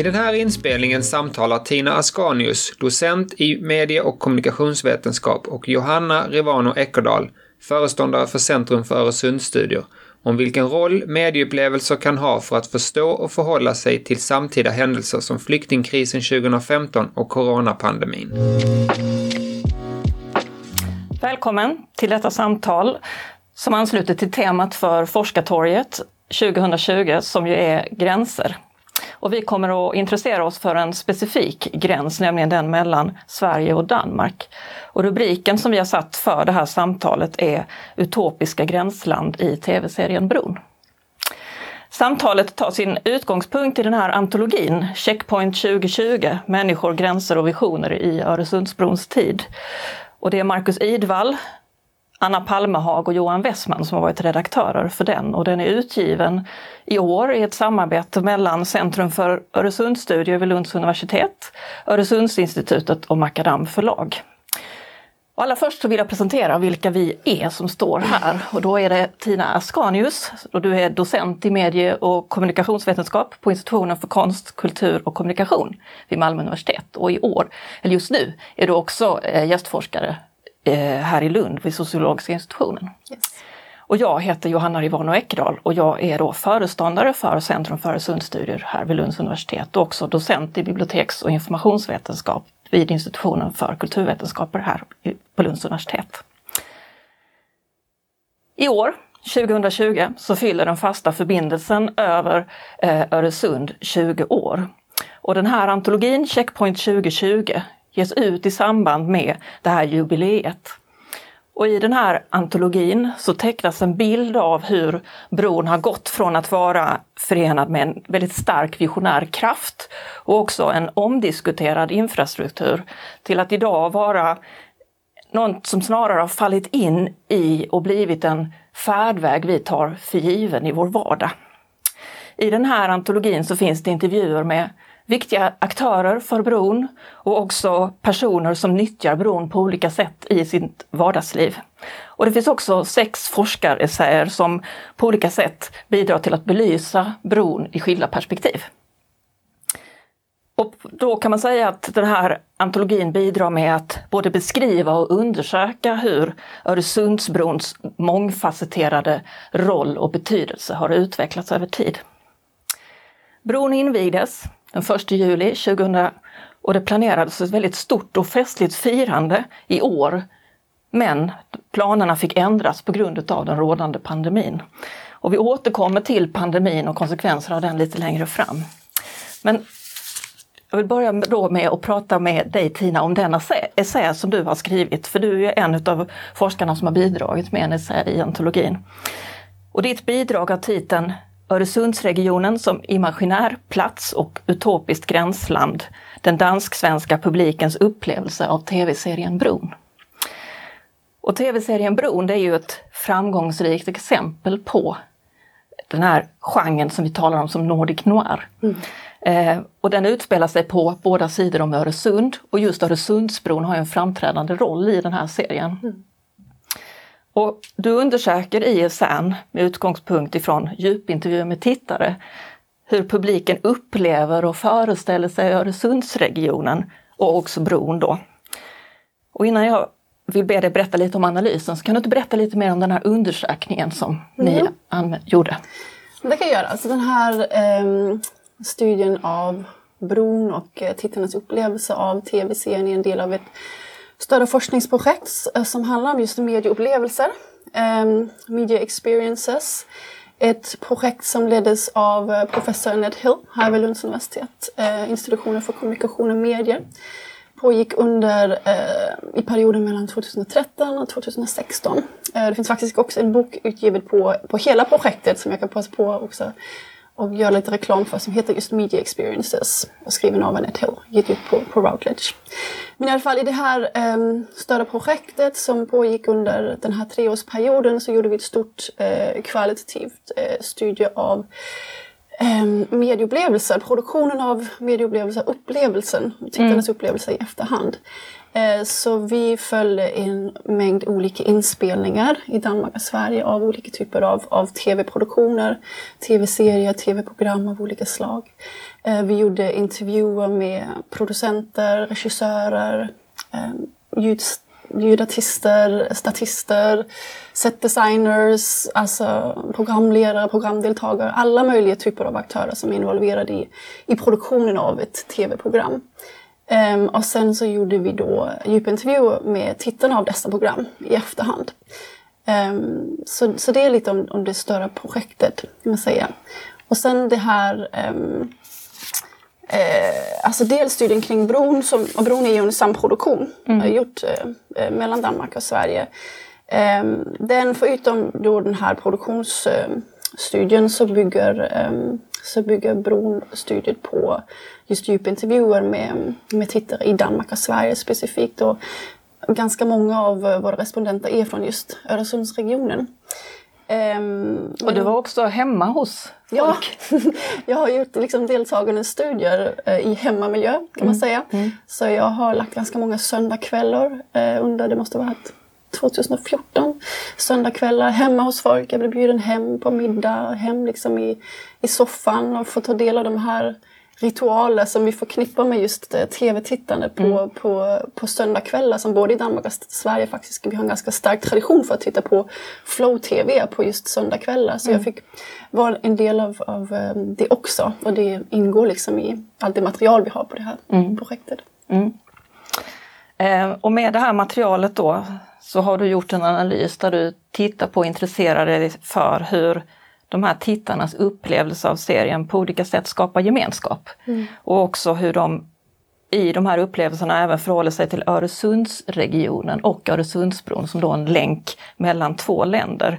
I den här inspelningen samtalar Tina Ascanius, docent i medie och kommunikationsvetenskap och Johanna Rivano Eckerdal, föreståndare för Centrum för Öresundsstudier, om vilken roll medieupplevelser kan ha för att förstå och förhålla sig till samtida händelser som flyktingkrisen 2015 och coronapandemin. Välkommen till detta samtal som ansluter till temat för Forskartorget 2020 som ju är gränser. Och vi kommer att intressera oss för en specifik gräns, nämligen den mellan Sverige och Danmark. Och rubriken som vi har satt för det här samtalet är Utopiska gränsland i tv-serien Bron. Samtalet tar sin utgångspunkt i den här antologin Checkpoint 2020, Människor, gränser och visioner i Öresundsbrons tid. Och det är Marcus Idvall, Anna Palmehag och Johan Westman som har varit redaktörer för den. Och den är utgiven i år i ett samarbete mellan Centrum för Öresundsstudier vid Lunds universitet, Öresundsinstitutet och Makadam förlag. Och allra först så vill jag presentera vilka vi är som står här. Och då är det Tina Askanius och du är docent i medie och kommunikationsvetenskap på institutionen för konst, kultur och kommunikation vid Malmö universitet. Och i år, eller just nu, är du också eh, gästforskare här i Lund vid sociologiska institutionen. Yes. Och jag heter Johanna Rivano Eckdahl och jag är då föreståndare för Centrum för Öresundsstudier här vid Lunds universitet och också docent i biblioteks och informationsvetenskap vid institutionen för kulturvetenskaper här på Lunds universitet. I år, 2020, så fyller den fasta förbindelsen över eh, Öresund 20 år. Och den här antologin, Checkpoint 2020, ges ut i samband med det här jubileet. Och i den här antologin så tecknas en bild av hur bron har gått från att vara förenad med en väldigt stark visionär kraft och också en omdiskuterad infrastruktur till att idag vara något som snarare har fallit in i och blivit en färdväg vi tar för given i vår vardag. I den här antologin så finns det intervjuer med viktiga aktörer för bron och också personer som nyttjar bron på olika sätt i sitt vardagsliv. Och det finns också sex forskaressäer som på olika sätt bidrar till att belysa bron i skilda perspektiv. Och då kan man säga att den här antologin bidrar med att både beskriva och undersöka hur Öresundsbrons mångfacetterade roll och betydelse har utvecklats över tid. Bron invigdes den 1 juli 2000 och det planerades ett väldigt stort och festligt firande i år. Men planerna fick ändras på grund av den rådande pandemin. Och vi återkommer till pandemin och konsekvenserna av den lite längre fram. Men jag vill börja då med att prata med dig Tina om den essä som du har skrivit, för du är en av forskarna som har bidragit med en essä i antologin. Och ditt bidrag har titeln Öresundsregionen som imaginär plats och utopiskt gränsland. Den dansk-svenska publikens upplevelse av tv-serien Bron. Och tv-serien Bron det är ju ett framgångsrikt exempel på den här genren som vi talar om som Nordic noir. Mm. Eh, och den utspelar sig på båda sidor om Öresund och just Öresundsbron har en framträdande roll i den här serien. Mm. Och du undersöker i ESN med utgångspunkt ifrån djupintervjuer med tittare hur publiken upplever och föreställer sig Öresundsregionen och också bron då. Och innan jag vill be dig berätta lite om analysen så kan du inte berätta lite mer om den här undersökningen som mm. ni gjorde? Det kan jag göra. Alltså den här eh, studien av bron och eh, tittarnas upplevelse av tv-serien är en del av ett större forskningsprojekt eh, som handlar om just medieupplevelser, um, media experiences. Ett projekt som leddes av eh, professor Ned Hill här vid Lunds universitet, uh, institutionen för kommunikation och medier. Pågick under, uh, i perioden mellan 2013 och 2016. Uh, det finns faktiskt också en bok utgiven på, på hela projektet som jag kan passa på också och göra lite reklam för som heter just Media Experiences och skriven av Annette Hill, gick ut på, på Routledge. Men i alla fall i det här um, större projektet som pågick under den här treårsperioden så gjorde vi ett stort uh, kvalitativt uh, studie av um, medieupplevelser, produktionen av medieupplevelser, upplevelsen, tittarnas mm. upplevelser i efterhand. Eh, så vi följde en mängd olika inspelningar i Danmark och Sverige av olika typer av, av tv-produktioner, tv-serier, tv-program av olika slag. Eh, vi gjorde intervjuer med producenter, regissörer, eh, ljud, ljudartister, statister, setdesigners, alltså programledare, programdeltagare, alla möjliga typer av aktörer som är involverade i, i produktionen av ett tv-program. Um, och sen så gjorde vi då djupintervjuer med tittarna av dessa program i efterhand. Um, så, så det är lite om, om det större projektet, kan man säga. Och sen det här um, eh, Alltså dels studien kring bron, som, och bron är ju en samproduktion, mm. gjort eh, eh, mellan Danmark och Sverige. Eh, den, förutom då den här produktionsstudien så bygger, så bygger bron studien på just djupintervjuer med, med tittare i Danmark och Sverige specifikt. Och ganska många av våra respondenter är från just Öresundsregionen. Um, och du var också hemma hos folk? Ja, jag har gjort liksom deltagande studier uh, i hemmamiljö kan mm. man säga. Mm. Så jag har lagt ganska många söndagkvällar uh, under, det måste ha varit 2014. Söndagkvällar hemma hos folk. Jag blev bjuden hem på middag, hem liksom i, i soffan och få ta del av de här ritualer som vi förknippar med just eh, tv-tittande på, mm. på, på söndagkvällar som både i Danmark och Sverige faktiskt, vi har en ganska stark tradition för att titta på flow-tv på just söndagkvällar. Så mm. jag fick vara en del av, av eh, det också och det ingår liksom i allt det material vi har på det här mm. projektet. Mm. Eh, och med det här materialet då så har du gjort en analys där du tittar på och intresserar dig för hur de här tittarnas upplevelse av serien på olika sätt skapar gemenskap. Mm. Och också hur de i de här upplevelserna även förhåller sig till Öresundsregionen och Öresundsbron som då en länk mellan två länder.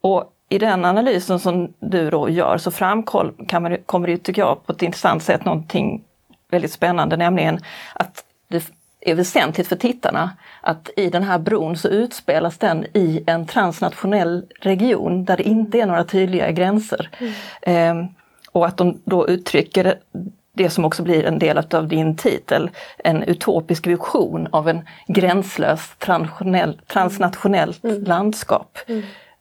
Och i den analysen som du då gör så framkommer det, tycker jag, på ett intressant sätt någonting väldigt spännande, nämligen att det är väsentligt för tittarna att i den här bron så utspelas den i en transnationell region där det inte är några tydliga gränser. Mm. Eh, och att de då uttrycker det som också blir en del av din titel, en utopisk vision av en gränslös transnationellt mm. landskap.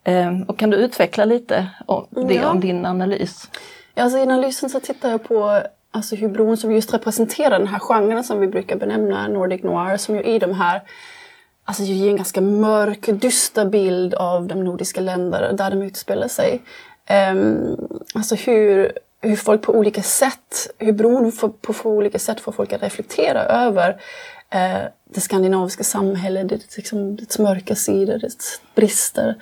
Mm. Och kan du utveckla lite om det, ja. om din analys? Alltså, I analysen så tittar jag på alltså hur bron som just representerar den här genren som vi brukar benämna Nordic Noir, som ju i de här Alltså ger en ganska mörk, dyster bild av de nordiska länderna där de utspelar sig. Um, alltså hur, hur folk på olika sätt, hur bron får, på, på olika sätt får folk att reflektera över uh, det skandinaviska samhället, det, liksom, dess mörka sidor, dess brister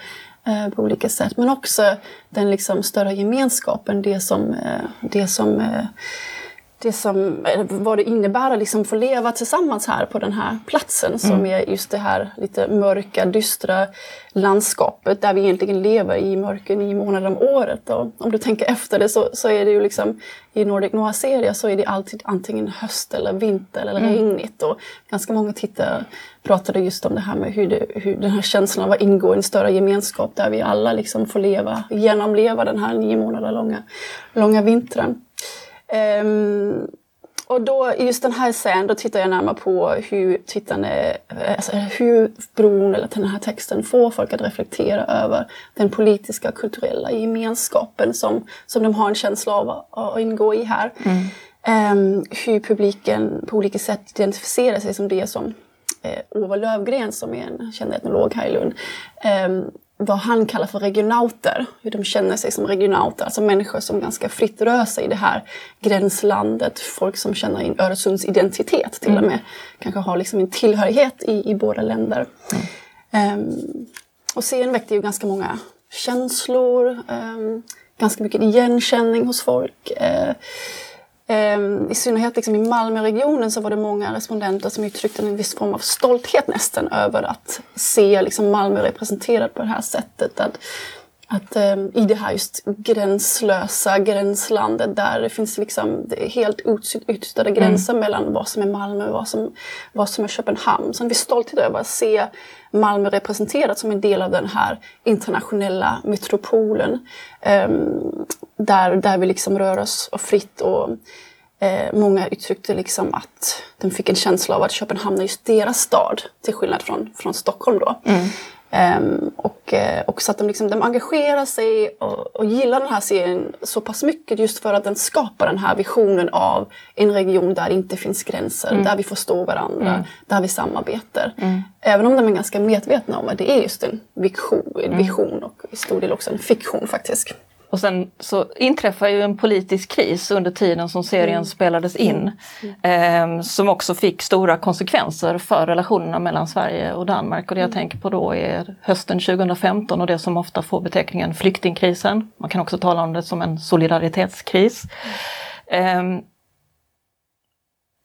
uh, på olika sätt. Men också den liksom större gemenskapen, det som, uh, det som det som, vad det innebär att liksom få leva tillsammans här på den här platsen som mm. är just det här lite mörka, dystra landskapet där vi egentligen lever i mörker nio månader om året. Och om du tänker efter det så, så är det ju liksom i Nordic Noir-serier så är det alltid antingen höst eller vinter eller mm. regnigt. Och ganska många tittare pratade just om det här med hur, det, hur den här känslan av att ingå i en större gemenskap där vi alla liksom får leva, genomleva den här nio månader långa, långa vintern. Um, och då, i just den här scenen, då tittar jag närmare på hur tittarna, alltså hur bron eller den här texten får folk att reflektera över den politiska och kulturella gemenskapen som, som de har en känsla av att, att ingå i här. Mm. Um, hur publiken på olika sätt identifierar sig som det som eh, Ove Lövgren som är en känd etnolog här i Lund um, vad han kallar för regionauter, hur de känner sig som regionauter, alltså människor som ganska fritt rör sig i det här gränslandet, folk som känner en Öresunds identitet till mm. och med, kanske har liksom en tillhörighet i, i båda länder. Mm. Um, och serien väckte ju ganska många känslor, um, ganska mycket igenkänning hos folk. Uh, I synnerhet liksom i Malmöregionen så var det många respondenter som uttryckte en viss form av stolthet nästan över att se liksom Malmö representerat på det här sättet. Att, att um, i det här just gränslösa gränslandet där det finns liksom helt utstörda mm. gränser mm. mellan vad som är Malmö och vad som, vad som är Köpenhamn. Så en viss stolthet över att se Malmö representerat som en del av den här internationella metropolen. Um, där, där vi liksom rör oss fritt och Eh, många uttryckte liksom att de fick en känsla av att Köpenhamn är just deras stad, till skillnad från, från Stockholm då. Mm. Um, och, uh, och så att de, liksom, de engagerar sig och, och gillar den här serien så pass mycket just för att den skapar den här visionen av en region där det inte finns gränser, mm. där vi förstår varandra, mm. där vi samarbetar. Mm. Även om de är ganska medvetna om att det är just en vision, en mm. vision och i stor del också en fiktion faktiskt. Och sen så inträffar ju en politisk kris under tiden som serien mm. spelades in. Mm. Eh, som också fick stora konsekvenser för relationerna mellan Sverige och Danmark. Och det jag mm. tänker på då är hösten 2015 och det som ofta får beteckningen flyktingkrisen. Man kan också tala om det som en solidaritetskris. Eh,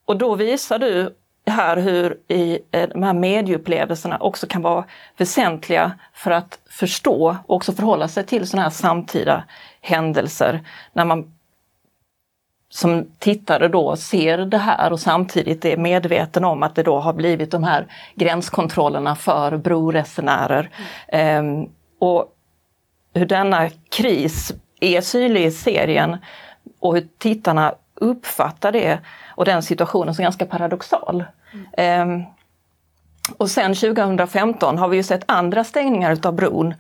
och då visar du här hur i eh, de här medieupplevelserna också kan vara väsentliga för att förstå och också förhålla sig till sådana här samtida händelser. När man som tittare då ser det här och samtidigt är medveten om att det då har blivit de här gränskontrollerna för broresenärer. Mm. Um, och hur denna kris är synlig i serien och hur tittarna uppfattar det och den situationen som ganska paradoxal. Mm. Och sen 2015 har vi ju sett andra stängningar utav bron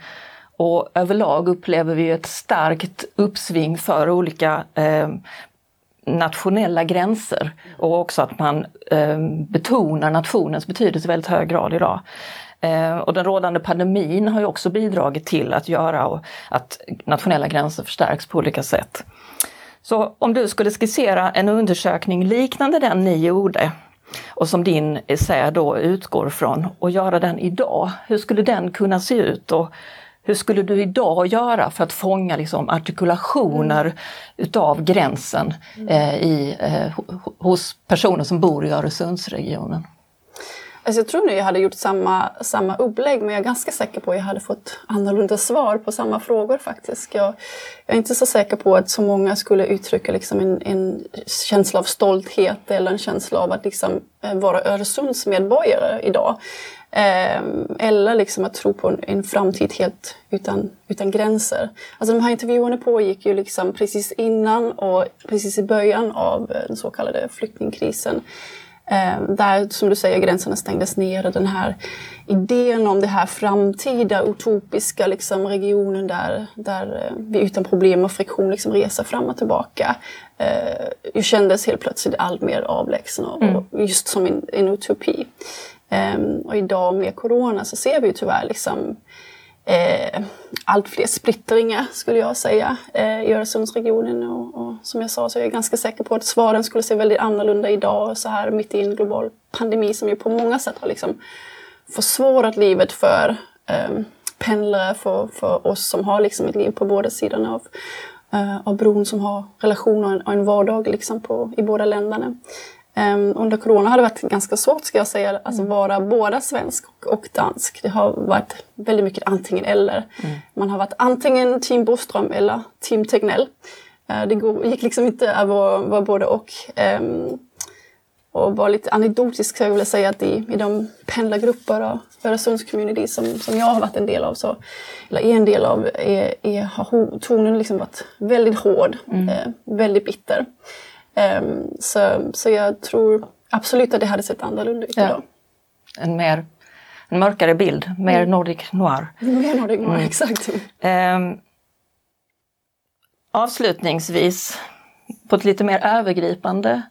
och överlag upplever vi ett starkt uppsving för olika eh, nationella gränser och också att man eh, betonar nationens betydelse i väldigt hög grad idag. Eh, och den rådande pandemin har ju också bidragit till att göra att nationella gränser förstärks på olika sätt. Så om du skulle skissera en undersökning liknande den ni gjorde och som din essä då utgår från och göra den idag, hur skulle den kunna se ut? Och hur skulle du idag göra för att fånga liksom artikulationer mm. utav gränsen mm. eh, i, eh, hos personer som bor i Öresundsregionen? Alltså jag tror nog jag hade gjort samma, samma upplägg men jag är ganska säker på att jag hade fått annorlunda svar på samma frågor faktiskt. Jag, jag är inte så säker på att så många skulle uttrycka liksom en, en känsla av stolthet eller en känsla av att liksom eh, vara Öresundsmedborgare idag. Eh, eller liksom att tro på en, en, framtid helt utan, utan gränser. Alltså de här intervjuerna pågick ju liksom precis innan och precis i början av den så kallade flyktingkrisen. Eh, där, som du säger, gränserna stängdes ner och den här idén om det här framtida utopiska liksom, regionen där, där eh, vi utan problem och friktion liksom reser fram och tillbaka eh, kändes helt plötsligt allt mer avlägsen och, mm. och just som en, en utopi. Um, och idag med corona så ser vi ju tyvärr liksom eh, allt fler splittringar skulle jag säga eh, i Öresundsregionen. Och, och, som jag sa så är jag ganska säker på att svaren skulle se väldigt annorlunda idag så här mitt i en global pandemi som ju på många sätt har liksom försvårat livet för eh, pendlare, för, för oss som har liksom ett liv på båda sidorna av, eh, av bron som har relationer och en vardag liksom på, i båda länderna. Um, under corona har det varit ganska svårt ska jag säga, alltså mm. vara båda svensk och, dansk. Det har varit väldigt mycket antingen eller. Mm. Man har varit antingen team Boström eller team Tegnell. Uh, det gick liksom inte att vara, vara både och. Um, och vara lite anekdotisk så jag vill säga att i, i de pendlargrupper och Öresundscommunity som, som jag har varit en del av, så, eller är en del av, är, är, har tonen liksom varit väldigt hård, mm. eh, väldigt bitter. Um, så, så jag tror absolut att det hade sett annorlunda ut ja. idag. En mer en mörkare bild, mer mm. Nordic noir. Mer Nordic noir, mm. exakt. Um, avslutningsvis, på ett lite mer övergripande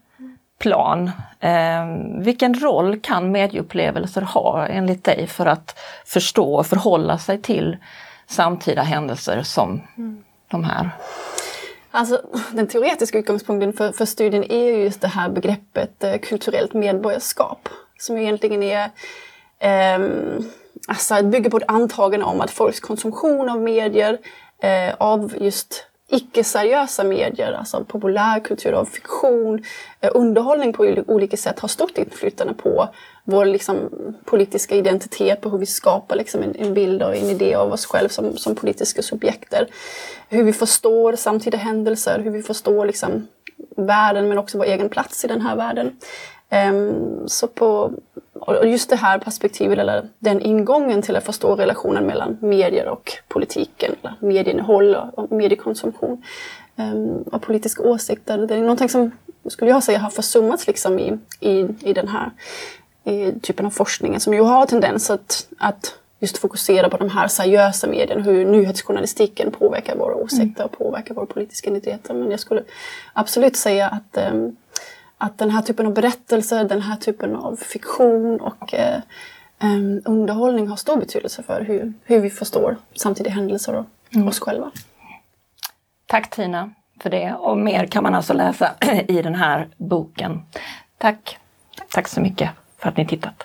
plan. Eh, vilken roll kan medieupplevelser ha enligt dig för att förstå och förhålla sig till samtida händelser som mm. de här? Alltså, den teoretiska utgångspunkten för, för studien är ju just det här begreppet eh, kulturellt medborgarskap som egentligen är eh, alltså bygger på ett antagande om att folks konsumtion av medier, eh, av just icke-seriösa medier, alltså populärkultur, av fiktion, eh, underhållning på olika sätt har stort inflytande på vår liksom, politiska identitet, på hur vi skapar liksom, en, en bild och en idé av oss själva som, som politiska subjekter. Hur vi förstår samtida händelser, hur vi förstår liksom, världen men också vår egen plats i den här världen. Um, så på, och just det här perspektivet, eller den ingången till att förstå relationen mellan medier och politiken, eller medieinnehåll och mediekonsumtion um, och politiska åsikter. Det är någonting som skulle jag säga, har försummats liksom i, i, i den här typen av forskning som ju har tendens att, att just fokusera på de här seriösa medierna, hur nyhetsjournalistiken påverkar våra åsikter och påverkar våra politiska identiteter. Men jag skulle absolut säga att, um, att den här typen av berättelser, den här typen av fiktion och uh, um, underhållning har stor betydelse för hur, hur vi förstår samtida händelser och mm. oss själva. Tack Tina för det och mer kan man alltså läsa i den här boken. Tack! Tack så mycket för att ni tittat.